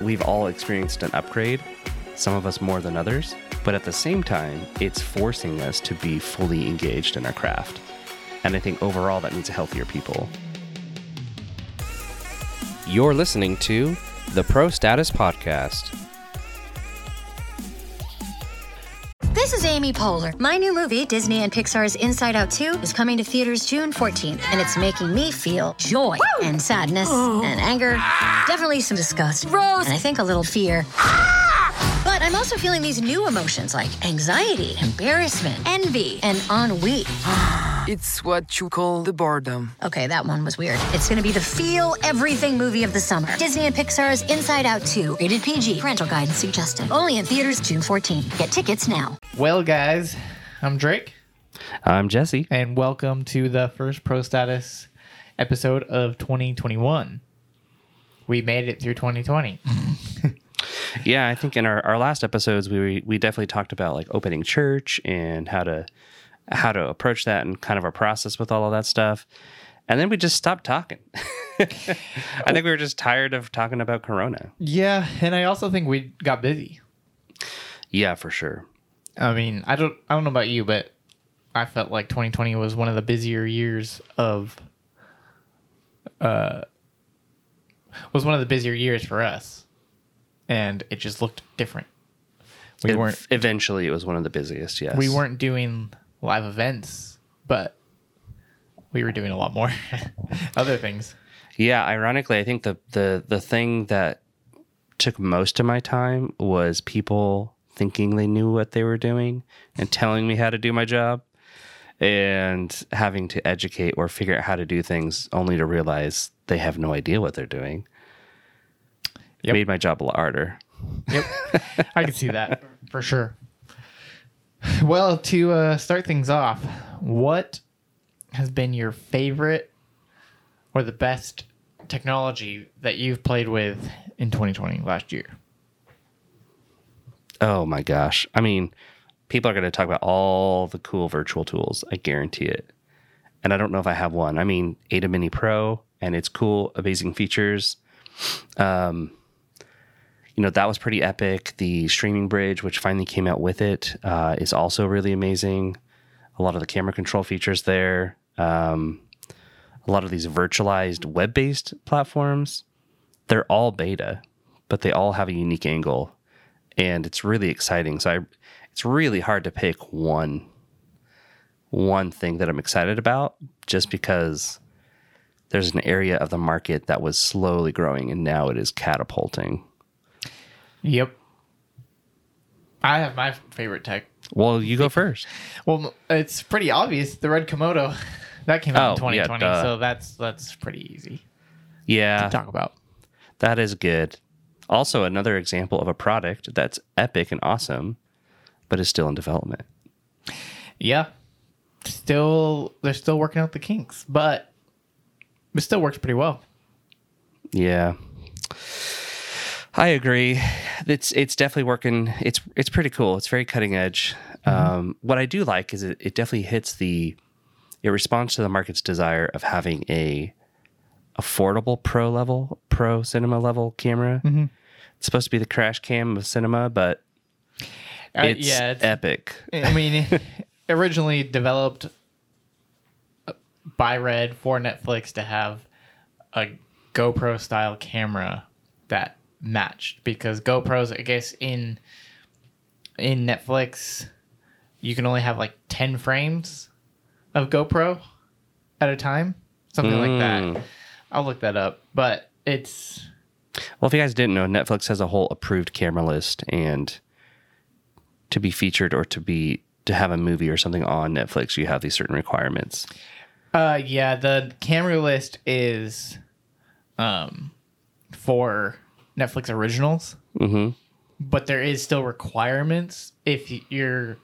we've all experienced an upgrade, some of us more than others, but at the same time, it's forcing us to be fully engaged in our craft. And I think overall that means a healthier people. You're listening to the Pro Status Podcast. Amy Poehler. My new movie, Disney and Pixar's Inside Out 2, is coming to theaters June 14th, and it's making me feel joy and sadness oh. and anger, definitely some disgust, Rose, and I think a little fear. Ah! But I'm also feeling these new emotions like anxiety, embarrassment, envy, and ennui. Ah. It's what you call the boredom. Okay, that one was weird. It's gonna be the feel everything movie of the summer. Disney and Pixar's Inside Out 2, rated PG, parental guidance suggested. Only in theaters June 14. Get tickets now. Well, guys, I'm Drake, I'm Jesse. and welcome to the first Pro Status episode of 2021. We made it through 2020. Yeah, I think in our, our last episodes we we definitely talked about like opening church and how to how to approach that and kind of a process with all of that stuff. And then we just stopped talking. I think we were just tired of talking about Corona. Yeah, and I also think we got busy. Yeah, for sure. I mean, I don't I don't know about you, but I felt like 2020 was one of the busier years of uh was one of the busier years for us. And it just looked different. We weren't eventually it was one of the busiest, yes. we weren't doing live events, but we were doing a lot more other things. Yeah, ironically, I think the the the thing that took most of my time was people thinking they knew what they were doing and telling me how to do my job and having to educate or figure out how to do things only to realize they have no idea what they're doing. It Yep. made my job a lot harder. Yep. I can see that for sure. Well, to uh, start things off, what has been your favorite or the best technology that you've played with in 2020 last year? Oh my gosh. I mean, people are going to talk about all the cool virtual tools. I guarantee it. And I don't know if I have one. I mean, ATEM Mini Pro and its cool, amazing features. Um, you know, that was pretty epic. The streaming bridge, which finally came out with it, uh, is also really amazing. A lot of the camera control features there. Um, a lot of these virtualized web based platforms, they're all beta, but they all have a unique angle and it's really exciting. So I, it's really hard to pick one one thing that I'm excited about just because there's an area of the market that was slowly growing and now it is catapulting. Yep. I have my favorite tech. Well, you go first. Well, it's pretty obvious. The Red Komodo that came out in Oh, yeah, 2020, duh. so that's that's pretty easy Yeah, to talk about. that is good. Also, another example of a product that's epic and awesome, but is still in development. Yeah. Still, they're still working out the kinks, but it still works pretty well. Yeah. I agree. It's it's definitely working. It's it's pretty cool. It's very cutting edge. Um, what I do like is it, it definitely hits the it responds to the market's desire of having a affordable pro level pro cinema level camera. It's supposed to be the crash cam of cinema, but Uh, it's, yeah, it's, epic. I mean, originally developed by Red for Netflix to have a GoPro style camera that matched because GoPros, I guess in in Netflix, you can only have like ten frames of GoPro at a time, something like that. I'll look that up, but it's Well, if you guys didn't know, Netflix has a whole approved camera list, and to be featured or to be to have a movie or something on Netflix, you have these certain requirements. Uh, yeah, the camera list is, um, for Netflix originals. Mm-hmm. But there is still requirements if your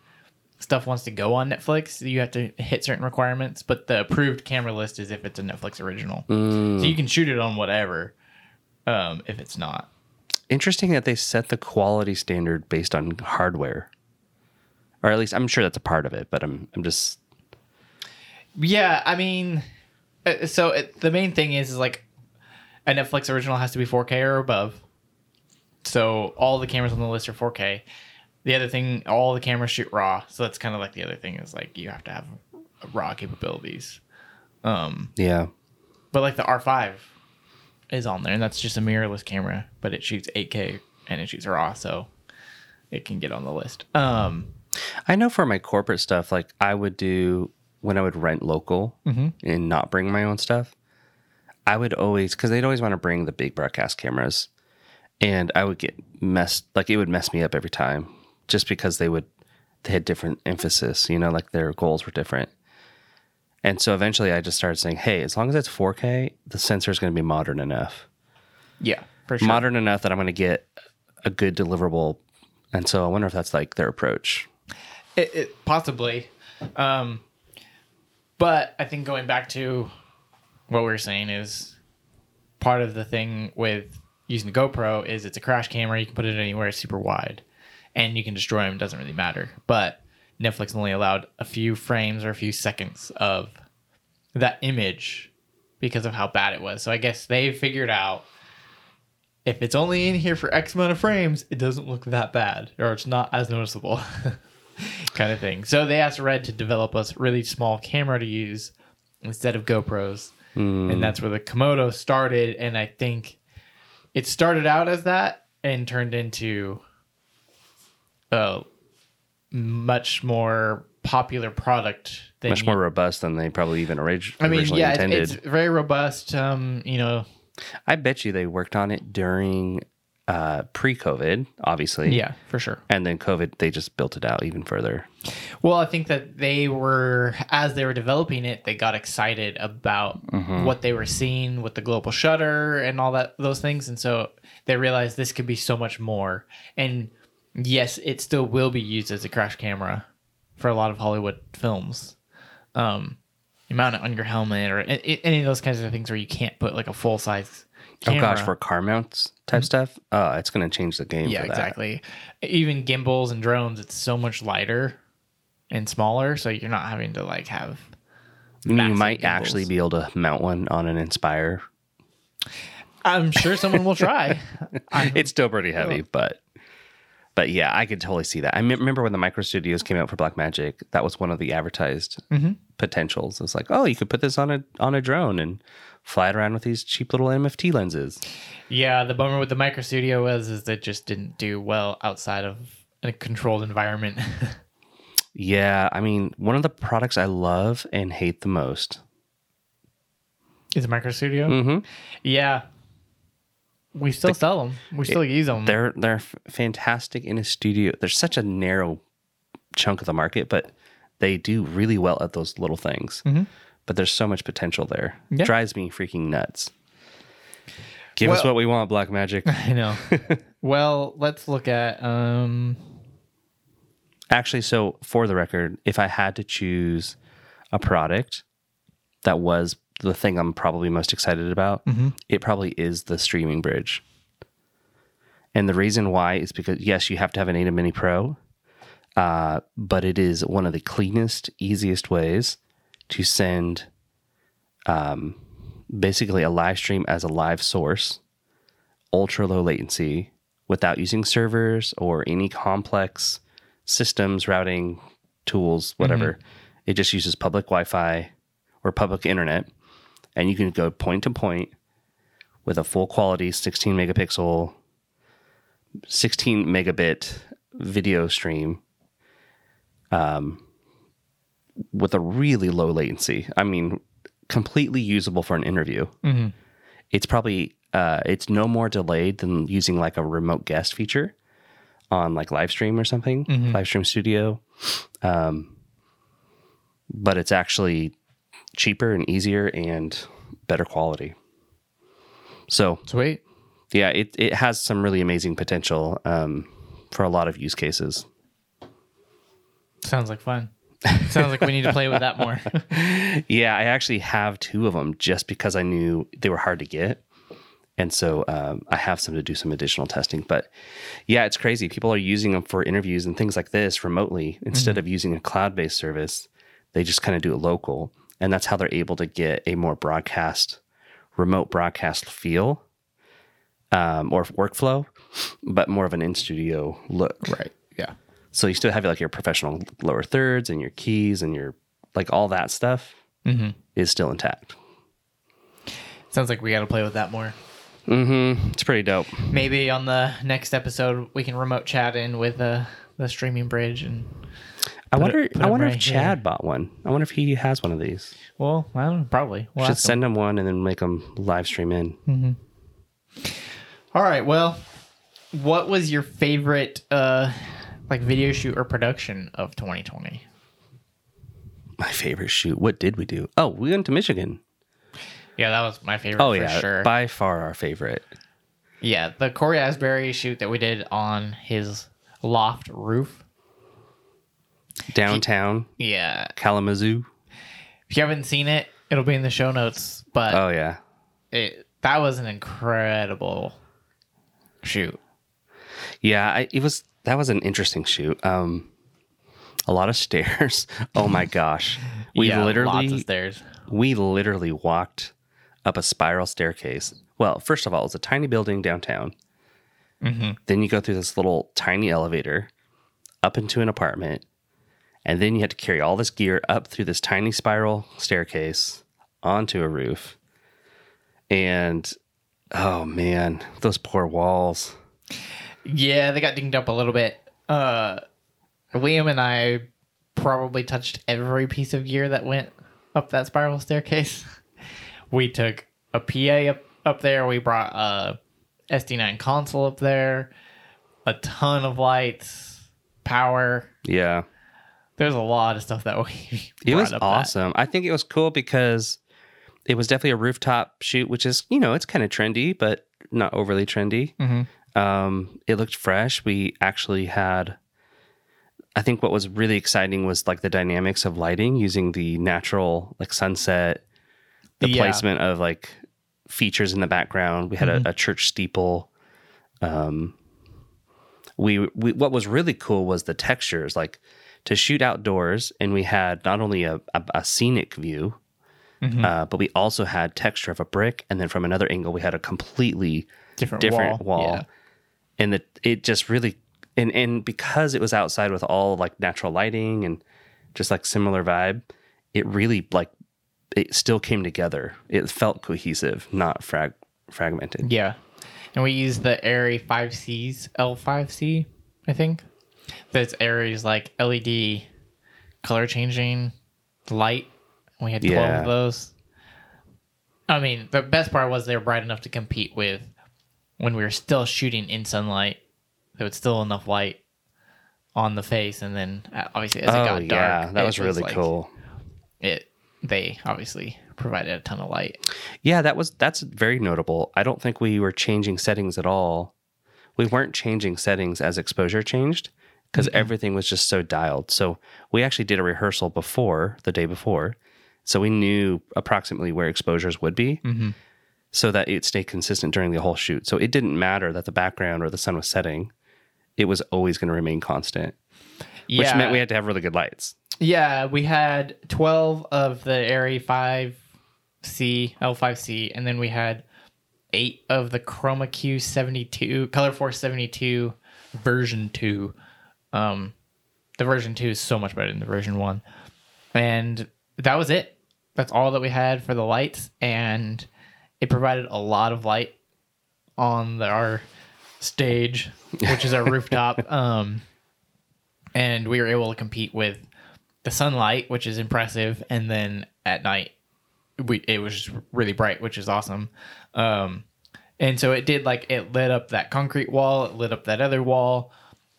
stuff wants to go on Netflix. You have to hit certain requirements. But the approved camera list is if it's a Netflix original, so you can shoot it on whatever. Um, if it's not, Interesting that they set the quality standard based on hardware, or at least I'm sure that's a part of it. But I'm I'm just yeah, I mean, uh, so it, the main thing is, is like a Netflix original has to be 4K or above. So all the cameras on the list are 4K. The other thing, all the cameras shoot RAW. So that's kind of like the other thing is like you have to have RAW capabilities. Um, Yeah. But like the R5 is on there, and that's just a mirrorless camera, but it shoots 8K and it shoots RAW, so it can get on the list. Um, I know for my corporate stuff, like I would do when I would rent local and not bring my own stuff, I would always, because they'd always want to bring the big broadcast cameras. And I would get messed, like it would mess me up every time just because they would, they had different emphasis, you know, like their goals were different. And so eventually I just started saying, hey, as long as it's 4K, the sensor is going to be modern enough. yeah, for sure. Modern enough that I'm going to get a good deliverable. And so I wonder if that's like their approach. It, it possibly, um, but I think going back to what we're saying is part of the thing with using the GoPro is it's a crash camera. You can put it anywhere, it's super wide, and you can destroy them. Doesn't really matter. But Netflix only allowed a few frames or a few seconds of that image because of how bad it was. So I guess they figured out if it's only in here for X amount of frames, it doesn't look that bad, or it's not as noticeable. kind of thing. So they asked Red to develop a really small camera to use instead of GoPros. Hmm. And that's where the Komodo started. And I think it started out as that and turned into a much more popular product than Much you- more robust than they probably even orig- I mean, originally yeah, it's, intended. it's very robust. Um, you know, I bet you they worked on it during uh, pre-COVID, obviously. yeah, for sure. And then COVID, they just built it out even further. Well, I think that they were, as they were developing it, they got excited about what they were seeing with the global shutter and all that, those things. And so they realized this could be so much more. And yes, it still will be used as a crash camera for a lot of Hollywood films. Um, you mount it on your helmet or any of those kinds of things where you can't put like a full size camera. Oh gosh, for car mounts type stuff, uh, it's going to change the game. Yeah, exactly. Even gimbals and drones, it's so much lighter and smaller, so you're not having to like have. I mean, you might gimbals. actually be able to mount one on an Inspire. I'm sure someone will try. It's still pretty heavy, but but yeah, I could totally see that. I remember when the micro studios came out for Blackmagic, that was one of the advertised Mm-hmm. potentials. It's like, oh, you could put this on a on a drone and fly it around with these cheap little MFT lenses. yeah, the bummer with the micro studio was is it just didn't do well outside of a controlled environment. Yeah, I mean, one of the products I love and hate the most. Is micro studio? Mm-hmm. Yeah. We still sell them. We still use them. They're they're fantastic in a studio. There's such a narrow chunk of the market, but they do really well at those little things. But there's so much potential there. Mm-hmm. Yeah. Drives me freaking nuts. Give us what we want, Blackmagic. I know. well, let's look at um Actually, so for the record, if I had to choose a product that was the thing I'm probably most excited about, it probably is the streaming bridge. And the reason why is because, yes, you have to have an ATEM Mini Pro, uh, but it is one of the cleanest, easiest ways to send um, basically a live stream as a live source, ultra low latency, without using servers or any complex systems, routing tools, whatever. It just uses public Wi Fi or public internet. And you can go point to point with a full quality 16 megapixel, 16 megabit video stream um, with a really low latency. I mean, completely usable for an interview. It's probably, uh, it's no more delayed than using like a remote guest feature on like live stream or something, live stream studio. Um, but it's actually cheaper and easier and better quality. So sweet. yeah, it, it has some really amazing potential um, for a lot of use cases. Sounds like fun. Sounds like we need to play with that more. Yeah, I actually have two of them just because I knew they were hard to get. And so um, I have some to do some additional testing. But yeah, it's crazy. People are using them for interviews and things like this remotely instead of using a cloud based service. They just kind of do it local. And that's how they're able to get a more broadcast, remote broadcast feel um, or workflow. but more of an in studio look. Right. Yeah. So you still have like your professional lower thirds and your keys and your like all that stuff is still intact. Sounds like we got to play with that more. Mm-hmm. It's pretty dope. Maybe on the next episode we can remote chat in with uh, the streaming bridge and I wonder. it- I wonder right if Chad here. bought one. I wonder if he has one of these. well, I don't know, probably. We'll Should ask him. send him one and then make him live stream in. All right. Well, what was your favorite uh like video shoot or production of 2020? My favorite shoot. What did we do? Oh, we went to Michigan. Yeah, that was my favorite Oh for yeah, sure. by far our favorite. yeah, the Cory Asbury shoot that we did on his loft roof. Downtown Yeah. Kalamazoo. If you haven't seen it, it'll be in the show notes, but Oh yeah. it, that was an incredible shoot. Yeah, I, it was that was an interesting shoot. Um, a lot of stairs. Oh my gosh, we yeah, lots of literally stairs. we literally walked up a spiral staircase. Well, first of all, it's a tiny building downtown. Then you go through this little tiny elevator up into an apartment, and then you had to carry all this gear up through this tiny spiral staircase onto a roof. And oh man, those poor walls. Yeah, they got dinged up a little bit. Uh, Liam and I probably touched every piece of gear that went up that spiral staircase. We took a PA up, up there. We brought a SD9 console up there, a ton of lights, power. Yeah. There's a lot of stuff that we. It was up that. awesome. I think it was cool because it was definitely a rooftop shoot, which is, you know, it's kind of trendy, but not overly trendy. Mm-hmm. Um, it looked fresh. We actually had, I think what was really exciting was like the dynamics of lighting using the natural, like sunset, the Yeah. placement of like features in the background. We had Mm-hmm. a, a church steeple. Um, we, we what was really cool was the textures, like to shoot outdoors, and we had not only a, a, a scenic view, Mm-hmm. uh, but we also had texture of a brick, and then from another angle, we had a completely Different, different wall. wall, Yeah. and the, it just really and and because it was outside with all like natural lighting and just like similar vibe, it really like it still came together. It felt cohesive, not frag fragmented. Yeah. And we used the ARRI 5Cs, L5C, I think. That's ARRI's like LED color changing light. We had 12 Yeah. of those. I mean, the best part was they were bright enough to compete with when we were still shooting in sunlight. There was still enough light on the face, and then uh, obviously as it oh got dark, yeah, that it was really like- cool. It they obviously provided a ton of light. Yeah, that was that's very notable. I don't think we were changing settings at all. We weren't changing settings as exposure changed because mm-hmm. everything was just so dialed. So we actually did a rehearsal before the day before, so we knew approximately where exposures would be, mm-hmm. so that it stayed consistent during the whole shoot. So it didn't matter that the background or the sun was setting; it was always going to remain constant, which meant we had to have really good lights. Yeah, we had 12 of the ARRI 5C, L5C, and then we had eight of the Chroma Q 72, Color Force 72 version 2. Um, the version 2 is so much better than the version 1. And that was it. That's all that we had for the lights, and it provided a lot of light on the, our stage, which is our rooftop. Um, and we were able to compete with the sunlight, which is impressive, and then at night, we it was just really bright, which is awesome. Um, and so it did like it lit up that concrete wall, it lit up that other wall.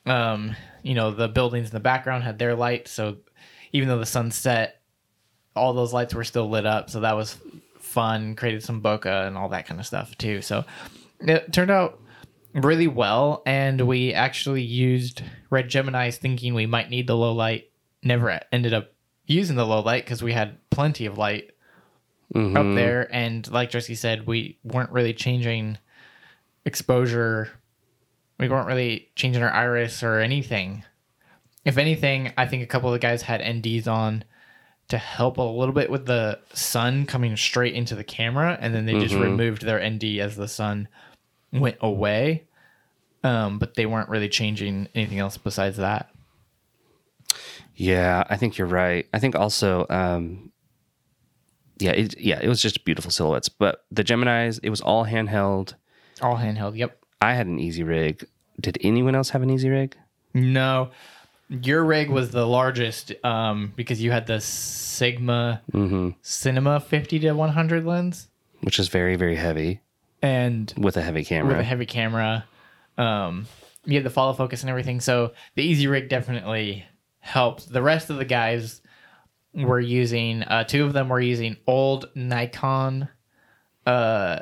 Um, you know, the buildings in the background had their light, so even though the sun set, all those lights were still lit up. So that was fun. Created some bokeh and all that kind of stuff too. So it turned out really well, and we actually used Red Gemini's thinking we might need the low light. Never ended up using the low light because we had plenty of light up mm-hmm. there, and like Jesse said, we weren't really changing exposure. We weren't really changing our iris or anything. If anything, I think a couple of the guys had NDs on to help a little bit with the sun coming straight into the camera, and then they just removed their ND as the sun went away. um, but they weren't really changing anything else besides that. Yeah, I think you're right. I think also, um, yeah, it, yeah, it was just beautiful silhouettes. But the Gemini's, it was all handheld. All handheld. Yep. I had an easy rig. Did anyone else have an easy rig? No, your rig was the largest um, because you had the Sigma Cinema 50 to 100 lens Which is very, very heavy and with a heavy camera. with a heavy camera. Um, you had the follow focus and everything. So the Easy Rig definitely helped. The rest of the guys were using, uh, two of them were using old Nikon, uh,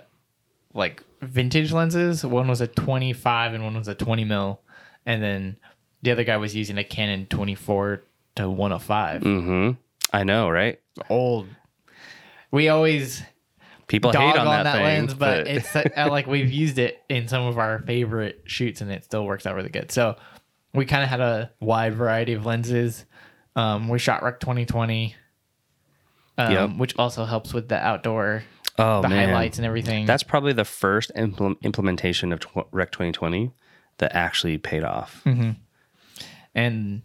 like vintage lenses. One was a 25 and one was a 20 mil. And then the other guy was using a Canon 24 to 105. mm-hmm. I know, right? Old. We always People dog hate on, on, that, that, thing, lens, but, it's uh, like we've used it in some of our favorite shoots, and it still works out really good. So we kind of had a wide variety of lenses. Um, we shot Rec 2020, um, Yep. which also helps with the outdoor, oh the man, highlights and everything. that's probably the first impl- implementation of tw- Rec 2020 that actually paid off. and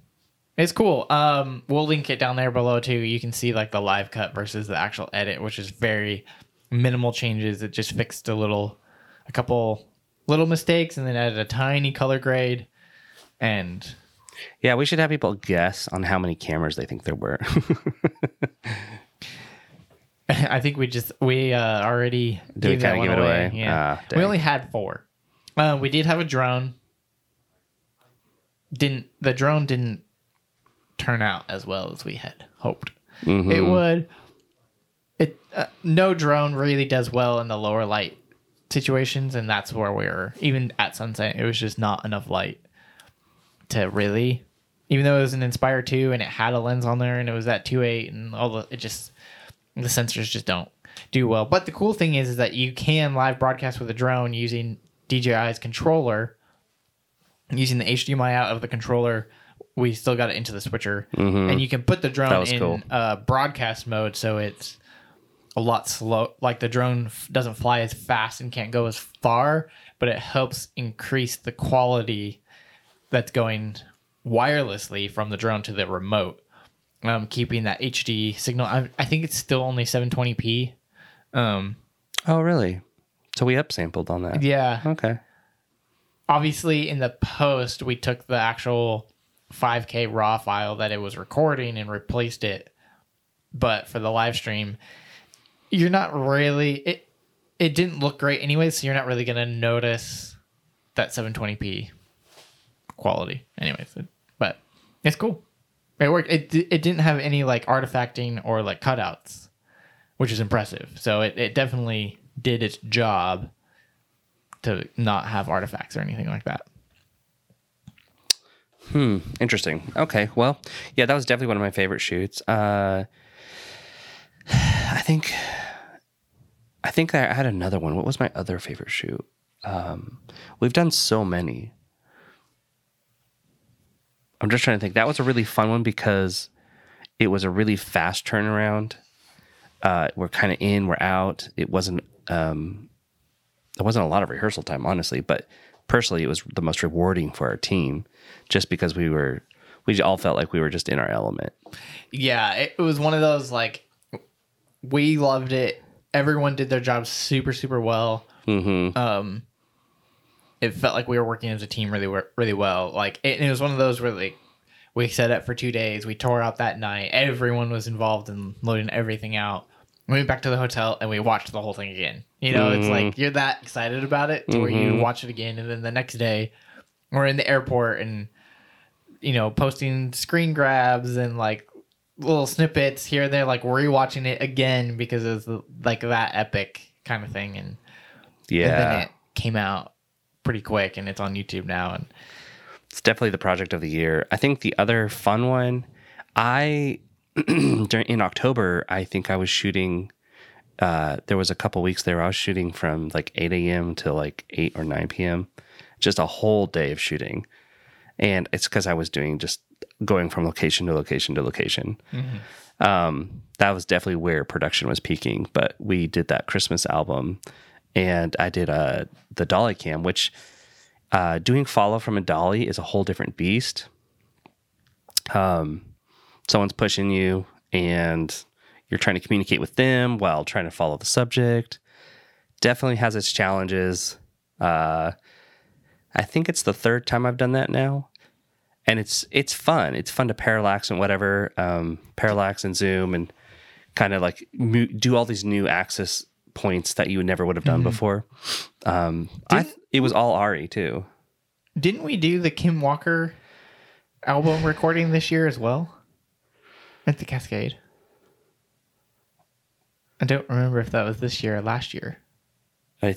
it's cool. Um, we'll link it down there below too. You can see like the live cut versus the actual edit, which is very minimal changes. It just fixed a little, a couple little mistakes, and then added a tiny color grade, and Yeah, we should have people guess on how many cameras they think there were. I think we just we uh, already Did we that kinda one give it away. away? Yeah, Ah, we only had four. Uh, we did have a drone. Didn't the drone didn't turn out as well as we had hoped Mm-hmm. it would. It uh, no drone really does well in the lower light situations, and that's where we were. Even at sunset, it was just not enough light to really. Even though it was an Inspire two and it had a lens on there and it was at two eight and all the it just the sensors just don't do well. But the cool thing is, is that you can live broadcast with a drone using DJI's controller, using the HDMI out of the controller. We still got it into the switcher, and you can put the drone in cool. uh, broadcast mode, so it's a lot slow. Like the drone f- doesn't fly as fast and can't go as far, but it helps increase the quality that's going wirelessly from the drone to the remote, um, keeping that HD signal. I, I think it's still only 720p. Um, oh, really? So we upsampled on that. yeah. Okay. Obviously, in the post, we took the actual 5K raw file that it was recording and replaced it. But for the live stream, you're not really it. It didn't look great anyway, so you're not really gonna notice that 720p quality, anyways. But it's cool. It worked. It it didn't have any like artifacting or like cutouts, which is impressive. So it, it definitely did its job to not have artifacts or anything like that. Hmm. Interesting. Okay. Well, yeah, that was definitely one of my favorite shoots. Uh, I think, I think I had another one. What was my other favorite shoot? Um, we've done so many. I'm just trying to think. That was a really fun one because it was a really fast turnaround. Uh, we're kind of in, we're out. It wasn't, um, there wasn't a lot of rehearsal time, honestly, but personally, it was the most rewarding for our team just because we were, we all felt like we were just in our element. Yeah, it was one of those like we loved it. Everyone did their job super super well. Mm-hmm. Um, it felt like we were working as a team really really well. Like it, it was one of those where like we set up for two days. We tore out that night. Everyone was involved in loading everything out. We went back to the hotel and we watched the whole thing again. You know, it's like mm-hmm. you're that excited about it to where you mm-hmm. watch it again, and then the next day we're in the airport and you know posting screen grabs and like little snippets here and there, like rewatching it again because it's like that epic kind of thing. And, yeah, and then it came out pretty quick and it's on YouTube now. And it's definitely the project of the year. I think the other fun one, I during in October, I think I was shooting. Uh, there was a couple weeks there. I was shooting from like 8 a.m. to like 8 or 9 p.m. Just a whole day of shooting, and it's because I was doing just going from location to location to location. Um, that was definitely where production was peaking. But we did that Christmas album, and I did uh, the Dolly Cam, which Uh, doing follow from a dolly is a whole different beast. Um, someone's pushing you, and you're trying to communicate with them while trying to follow the subject. Definitely has its challenges. Uh, I think it's the third time I've done that now, and it's it's fun. It's fun to parallax and whatever, um, parallax and zoom, and kind of like mo- do all these new axis points that you never would have done before. Um, I it was all ARRI too. Didn't we do the Kim Walker album recording this year as well? At the Cascade. I don't remember if that was this year or last year. I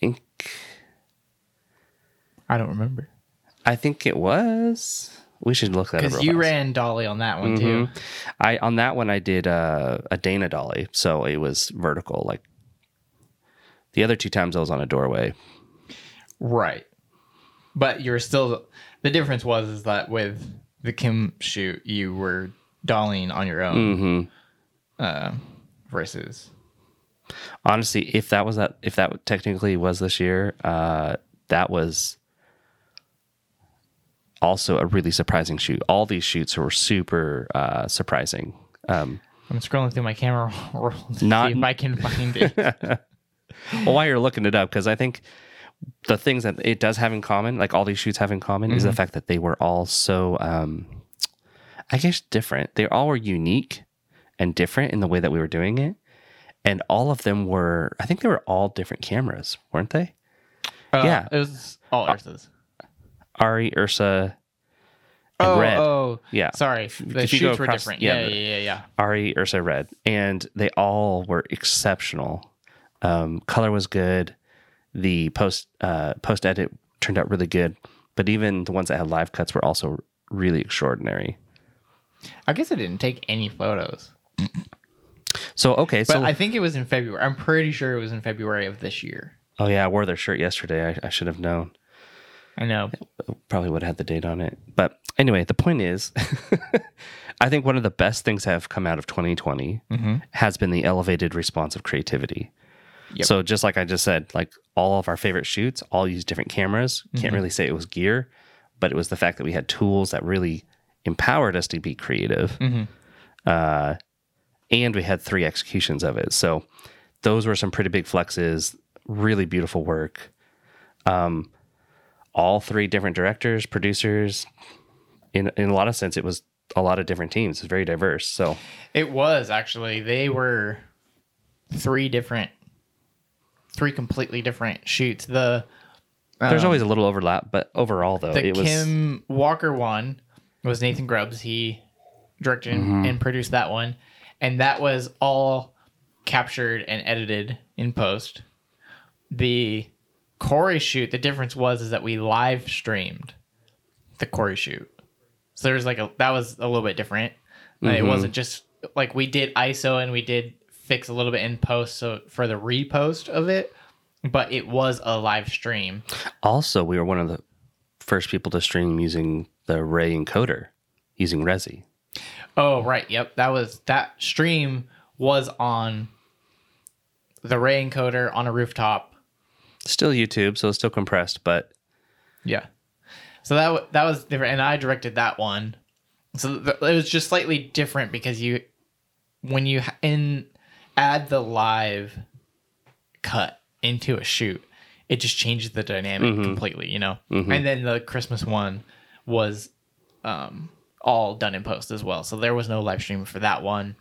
think I don't remember. I think it was. We should look that up. Because you fast. ran Dolly on that one too. Mhm. I on that one I did uh, a Dana dolly, so it was vertical. Like the other two times I was on a doorway. Right. But you're still the difference was is that with the Kim shoot you were dollying on your own hmm uh, versus Honestly, if that was that, if that technically was this year, uh, that was also a really surprising shoot. All these shoots were super uh, surprising. Um, I'm scrolling through my camera roll to Not- see if I can find it. well, while you're looking it up, because I think the things that it does have in common, like all these shoots have in common, is the fact that they were all so, um, I guess, different. They all were unique and different in the way that we were doing it. And all of them were, I think they were all different cameras, weren't they? Uh, Yeah. it was all Ursa's. ARRI, Ursa, and Oh, Red. oh, Yeah. Sorry, the if go shoots were different. yeah, Yeah, yeah, yeah, yeah. ARRI, Ursa, Red, and they all were exceptional. Um, color was good. The post uh, post edit turned out really good, but even the ones that had live cuts were also really extraordinary. I guess I didn't take any photos, So okay, but so I think it was in February. I'm pretty sure it was in February of this year. oh yeah, I wore their shirt yesterday. I, I should have known. I know. Probably would have had the date on it. But anyway, the point is, I think one of the best things that have come out of 2020 has been the elevated response of creativity. Yep. So just like I just said, like all of our favorite shoots all use different cameras. Can't really say it was gear, but it was the fact that we had tools that really empowered us to be creative. Uh, and we had three executions of it. So those were some pretty big flexes, really beautiful work. Um, all three different directors, producers. In in a lot of sense, it was a lot of different teams. It's very diverse. So It was actually. They were three different, three completely different shoots. The there's always a little overlap, but overall though, the it was Kim Walker one was Nathan Grubbs. He directed Mm-hmm. and produced that one, and that was all captured and edited in post. The Cory shoot, the difference was is that we live streamed the Cory shoot. So there's like a that was a little bit different. Uh, It Mm-hmm. wasn't just like we did ISO and we did fix a little bit in post so for the repost of it, but it was a live stream. also we were one of the first people to stream using the Ray encoder, using Resi. Oh right, yep. That was that stream was on the Ray encoder on a rooftop. Still YouTube, so it's still compressed, but Yeah. So that that was different, and I directed that one. So th- it was just slightly different because you, when you ha- in add the live cut into a shoot, it just changes the dynamic completely, you know. And then the Christmas one was um, all done in post as well, so there was no live stream for that one.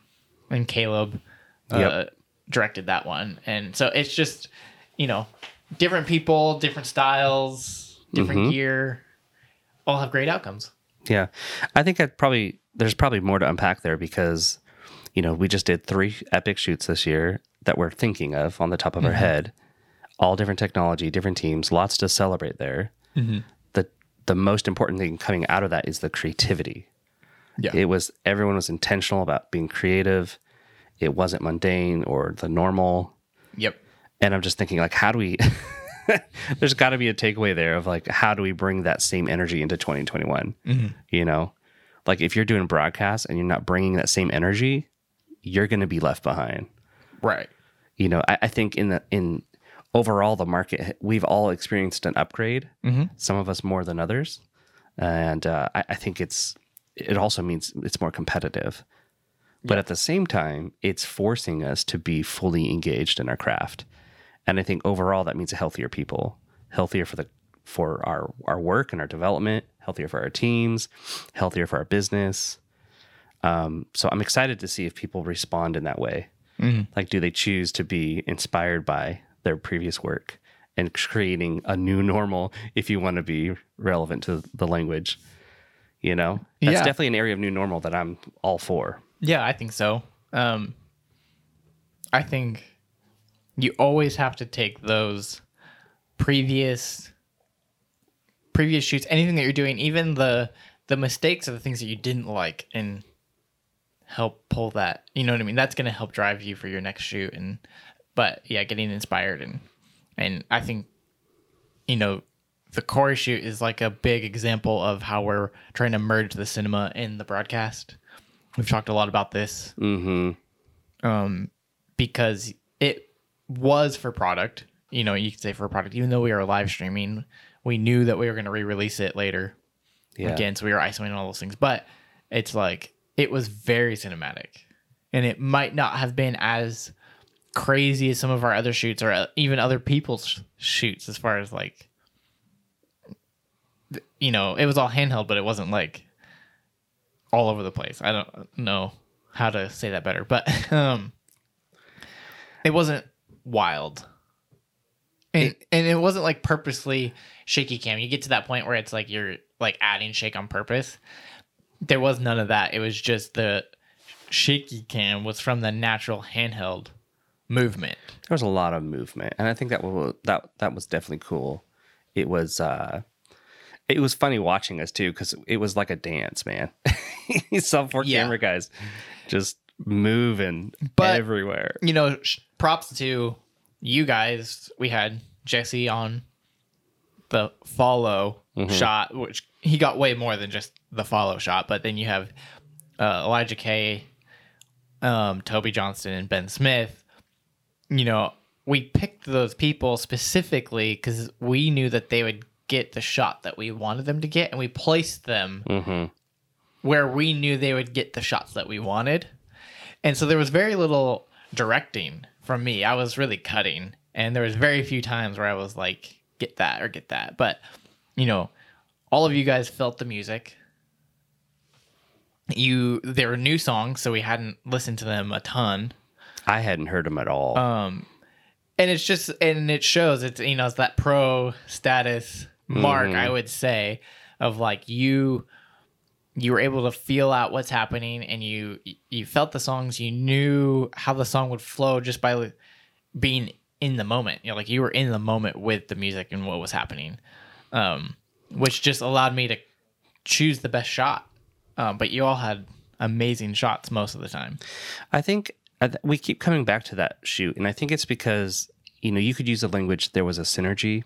And Caleb uh, Yep. directed that one, and so it's just you know different people, different styles, different mm-hmm. gear, all have great outcomes. Yeah, I think that probably there's probably more to unpack there because you know we just did three epic shoots this year that we're thinking of on the top of our mm-hmm. head, all different technology, different teams, lots to celebrate there. Mm-hmm. The the most important thing coming out of that is the creativity. Yeah. It was everyone was intentional about being creative. It wasn't mundane or the normal. Yep. And I'm just thinking like how do we there's got to be a takeaway there of like how do we bring that same energy into 2021 you know like if you're doing broadcasts and you're not bringing that same energy you're going to be left behind Right. you know I, I think in the in overall the market we've all experienced an upgrade. Mhm. Some of us more than others, and uh, I, I think it's it also means it's more competitive. But at the same time, it's forcing us to be fully engaged in our craft, and I think overall that means a healthier people, healthier for the for our our work and our development, healthier for our teams, healthier for our business. Um, so I'm excited to see if people respond in that way. Like, do they choose to be inspired by their previous work and creating a new normal if you want to be relevant to the language? You know, that's Yeah. definitely an area of new normal that I'm all for. Yeah, I think so. Um, I think you always have to take those previous previous shoots, anything that you're doing, even the the mistakes or the things that you didn't like, and help pull that. You know what I mean? That's gonna help drive you for your next shoot. And but yeah, getting inspired and and I think you know the Cory shoot is like a big example of how we're trying to merge the cinema and the broadcast. We've talked a lot about this Mm-hmm. um, because it was for product. You know, you could say for product, even though we were live streaming, we knew that we were going to re-release it later Yeah. again, so we were isolating all those things. But it's like it was very cinematic, and it might not have been as crazy as some of our other shoots or uh, even other people's shoots as far as like you know it was all handheld but it wasn't like all over the place i don't know how to say that better but um it wasn't wild and, and it wasn't like purposely shaky cam you get to that point where it's like you're like adding shake on purpose there was none of that it was just the shaky cam was from the natural handheld movement There was a lot of movement, and I think that was that that was definitely cool. It was uh, it was funny watching us too because it was like a dance, man. you saw four Yeah. camera guys just moving But- everywhere. you know, sh- props to you guys. We had Jesse on the follow shot, which he got way more than just the follow shot. But then you have uh, Elijah K, um, Toby Johnston, and Ben Smith. You know, we picked those people specifically because we knew that they would get the shot that we wanted them to get, and we placed them hmm where we knew they would get the shots that we wanted. And so there was very little directing from me. I was really cutting, and there was very few times where I was like, "Get that" or "Get that." But you know, all of you guys felt the music. You they were new songs, so we hadn't listened to them a ton. I hadn't heard them at all. Um, and it's just and it shows it's you know it's that pro status mark I would say of like you you were able to feel out what's happening and you you felt the songs you knew how the song would flow just by being in the moment. You know like you were in the moment with the music and what was happening um which just allowed me to choose the best shot. Um but you all had amazing shots most of the time. I think we keep coming back to that shoot, and I think it's because you know you could use the language. There was a synergy,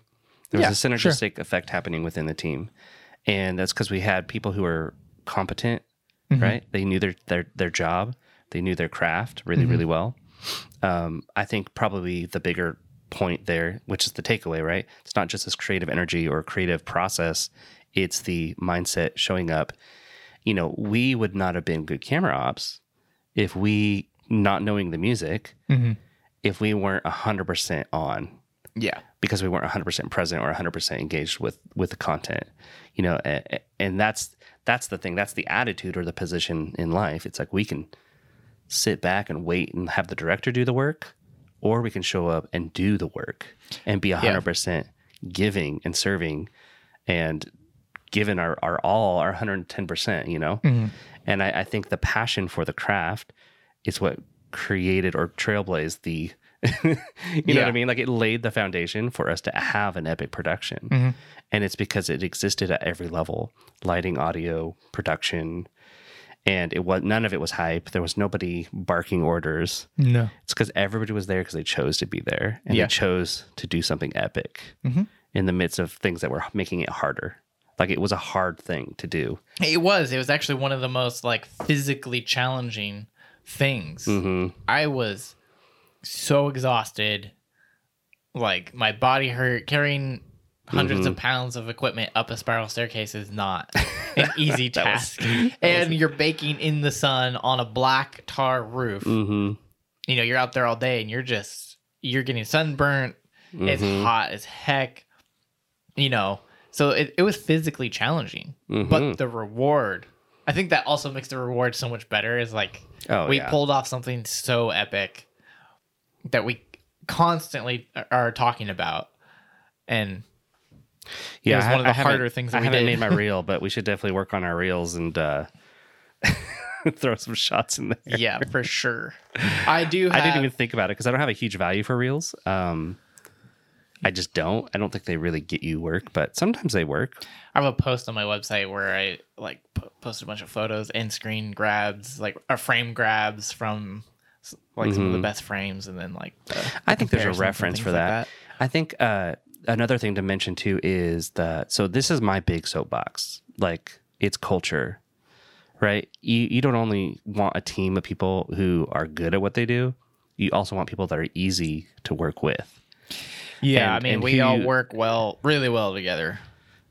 there Yeah, was a synergistic effect happening within the team, and that's because we had people who were competent, mm-hmm. right? They knew their their their job, they knew their craft really mm-hmm. really well. Um, I think probably the bigger point there, which is the takeaway, right? It's not just this creative energy or creative process; it's the mindset showing up. You know, we would not have been good camera ops if we not knowing the music mm-hmm. if we weren't 100% on yeah because we weren't 100% present or 100% engaged with with the content you know and, and that's that's the thing. That's the attitude or the position in life. It's like we can sit back and wait and have the director do the work or we can show up and do the work and be 100% giving and serving and giving our, our all our 110% you know? Mm-hmm. And I, I think the passion for the craft is what created or trailblazed the you know what i mean? Like it laid the foundation for us to have an epic production. And it's because it existed at every level lighting audio production. And it was none of it was hype. There was nobody barking orders. No. It's because everybody was there because they chose to be there. And Yeah. they chose to do something epic in the midst of things that were making it harder. Like it was a hard thing to do. It was. It was actually one of the most like physically challenging things. hmm I was so exhausted like my body hurt carrying 100s of pounds of equipment up a spiral staircase is not an easy task. and you're baking in the sun on a black tar roof. Mm-hmm. You know, you're out there all day and you're just you're getting sunburnt. It's hot as heck. You know, so it, it was physically challenging. But the reward, I think that also makes the reward so much better is like Oh, we yeah. pulled off something so epic that we constantly are talking about. And Yeah, was I- one of the harder things that I we haven't did. made my reel, but we should definitely work on our reels and uh, throw some shots in there. yeah, for sure. I do have I didn't even think about it because I don't have a huge value for reels. Um, I just don't. I don't think they really get you work, but sometimes they work. I have a post on my website where I like po- posted a bunch of photos and screen grabs, like or frame grabs from like some of the best frames, and then like the, Mm-hmm. I think there's a reference for like that. I think uh, another thing to mention too is that so this is my big soapbox. Like it's culture, right? You you don't only want a team of people who are good at what they do. You also want people that are easy to work with. Yeah, And- I mean, we all you- work well, really well together.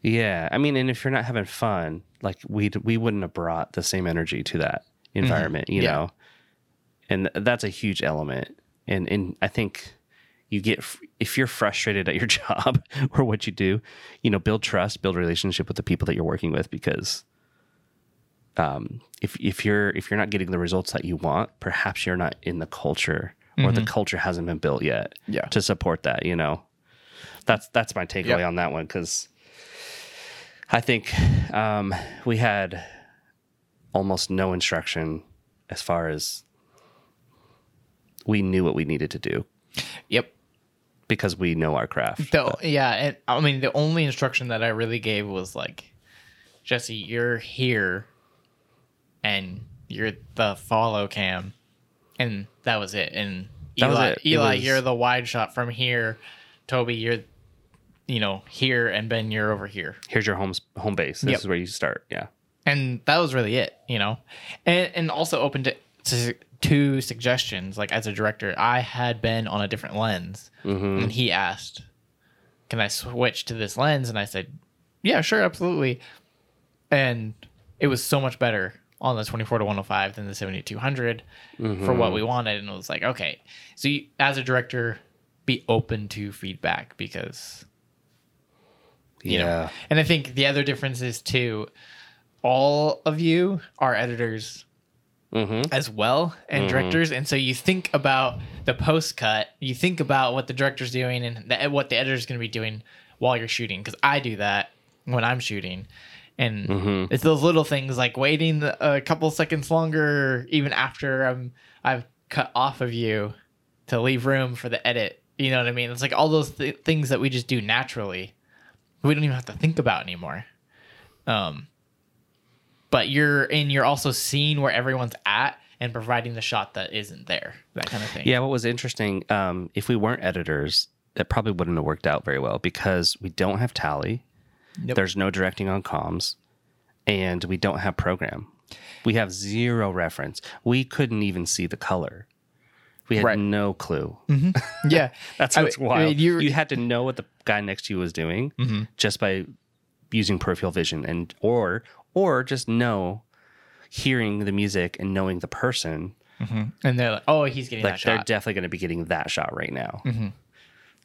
Yeah, I mean, and if you're not having fun, like we we wouldn't have brought the same energy to that environment, you Mm-hmm. Yeah. know. And that's a huge element. And and I think you get if you're frustrated at your job or what you do, you know, build trust, build relationship with the people that you're working with because um if if you're if you're not getting the results that you want, perhaps you're not in the culture or the culture hasn't been built yet Mm-hmm. Yeah. to support that, you know. That's that's my takeaway on that one cuz I think um, we had almost no instruction as far as we knew what we needed to do Yep. because we know our craft. The, yeah, and I mean, the only instruction that I really gave was like, Jesse, you're here, and you're the follow cam, and that was it. And That Eli, it. It Eli, was- you're the wide shot from here. Toby, you're, you know, here, and Ben, you're over here. Here's your home home base. This Yep. is where you start. Yeah. and that was really it you know and and also open to, to to suggestions like as a director i had been on a different lens. Mm-hmm. And he asked can i switch to this lens? And i said yeah sure absolutely. And it was so much better on the 24 to 105 than the 7200 for what mm-hmm. we wanted. And it was like okay. So you, as a director be open to feedback because you know. Yeah. And I think the other difference is too, all of you are editors Mm-hmm. as well and directors, and so you think about the post cut, you think about what the director's doing and the, what the editor's going to be doing while you're shooting. Because I do that when I'm shooting, and Mm-hmm. it's those little things like waiting a couple seconds longer, even after I'm I've cut off of you to leave room for the edit. You know what I mean? It's like all those th- things that we just do naturally we don't even have to think about anymore. Um, but you're and you're also seeing where everyone's at and providing the shot that isn't there, that kind of thing. Yeah. What was interesting, um, if we weren't editors, it probably wouldn't have worked out very well because we don't have tally. Nope. There's no directing on comms, and we don't have program. We have zero reference. We couldn't even see the color. We had Right. no clue. yeah. That's I what's mean- I wild. mean, you're- Mm-hmm. you had to know what the guy next to you was doing just by using peripheral vision, and or or just know hearing the music and knowing the person. and they're like, oh, he's getting Like they're shot. definitely going to be getting that shot right now. Mm-hmm.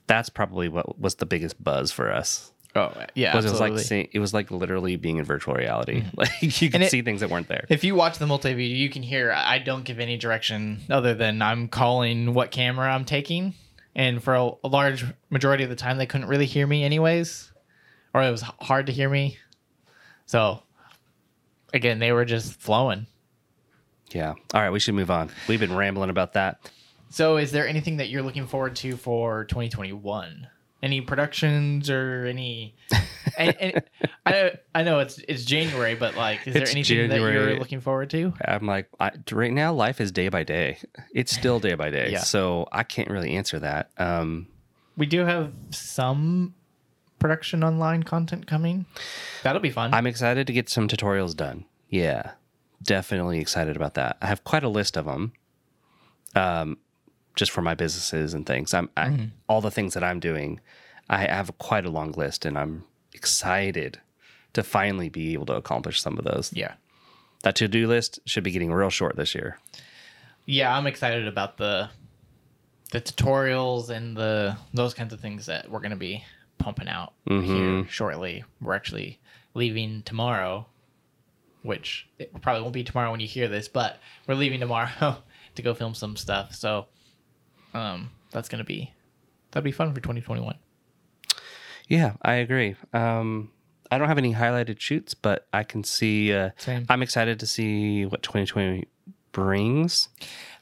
That's probably what was the biggest buzz for us. oh, yeah. Was it was like seeing, it was like literally being in virtual reality. Like you could it- see things that weren't there. if you watch the multi view, you can hear I don't give any direction other than I'm calling what camera I'm taking. And for a, a large majority of the time, they couldn't really hear me, anyways, or it was hard to hear me. So, again, they were just flowing. yeah. All right, we should move on. We've been rambling about that. So, is there anything that you're looking forward to for 2021? Any productions or any? and, and I I know it's it's January, but like, is there It's anything that you're looking forward to? I'm like, I, right now, life is day by day. It's still day by day. Yeah. So I can't really answer that. Um, We do have some production online content coming. That'll be fun. I'm excited to get some tutorials done. Yeah, definitely excited about that. I have quite a list of them. Um, just for my businesses and things. I'm I, all the things that I'm doing. I have quite a long list, and I'm excited to finally be able to accomplish some of those. Yeah. That to do list should be getting real short this year. Yeah, I'm excited about the the tutorials and the those kinds of things that we're gonna be pumping out here shortly. We're actually leaving tomorrow, which it probably won't be tomorrow when you hear this, but we're leaving tomorrow to go film some stuff. So um that's gonna be that'd be fun for 2021. Yeah, I agree. Um, I don't have any highlighted shoots, but I can see. Uh, I'm excited to see what 2020 brings.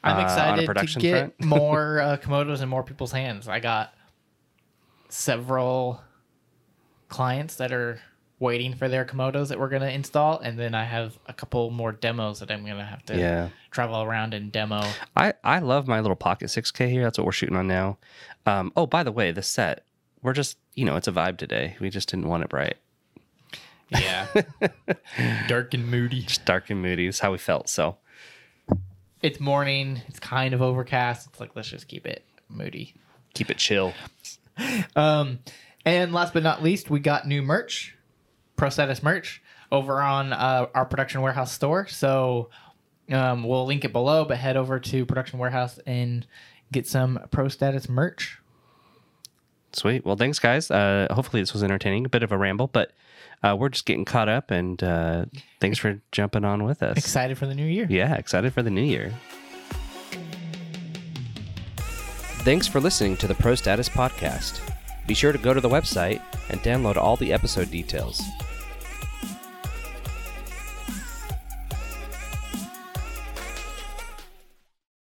I'm uh, excited to production get more uh, Komodos in more people's hands. I got several clients that are waiting for their Komodos that we're going to install, and then I have a couple more demos that I'm going to have to Yeah. travel around and demo. I, I love my little Pocket 6K here. That's what we're shooting on now. Um, oh, by the way, the set, we're just, you know, it's a vibe today. We just didn't want it bright. Yeah, dark and moody. Just dark and moody. It's how we felt. So, It's morning. It's kind of overcast. It's like let's just keep it moody. keep it chill. Um, and last but not least, we got new merch, Pro Status merch, over on uh, our production warehouse store. So um, we'll link it below, but head over to production warehouse and get some Pro Status merch. Sweet. Well, thanks, guys. Uh, hopefully, this was entertaining. A bit of a ramble, but uh, we're just getting caught up. And uh, thanks for jumping on with us. Excited for the new year. Yeah, excited for the new year. Thanks for listening to the Pro Status Podcast. Be sure to go to the website and download all the episode details.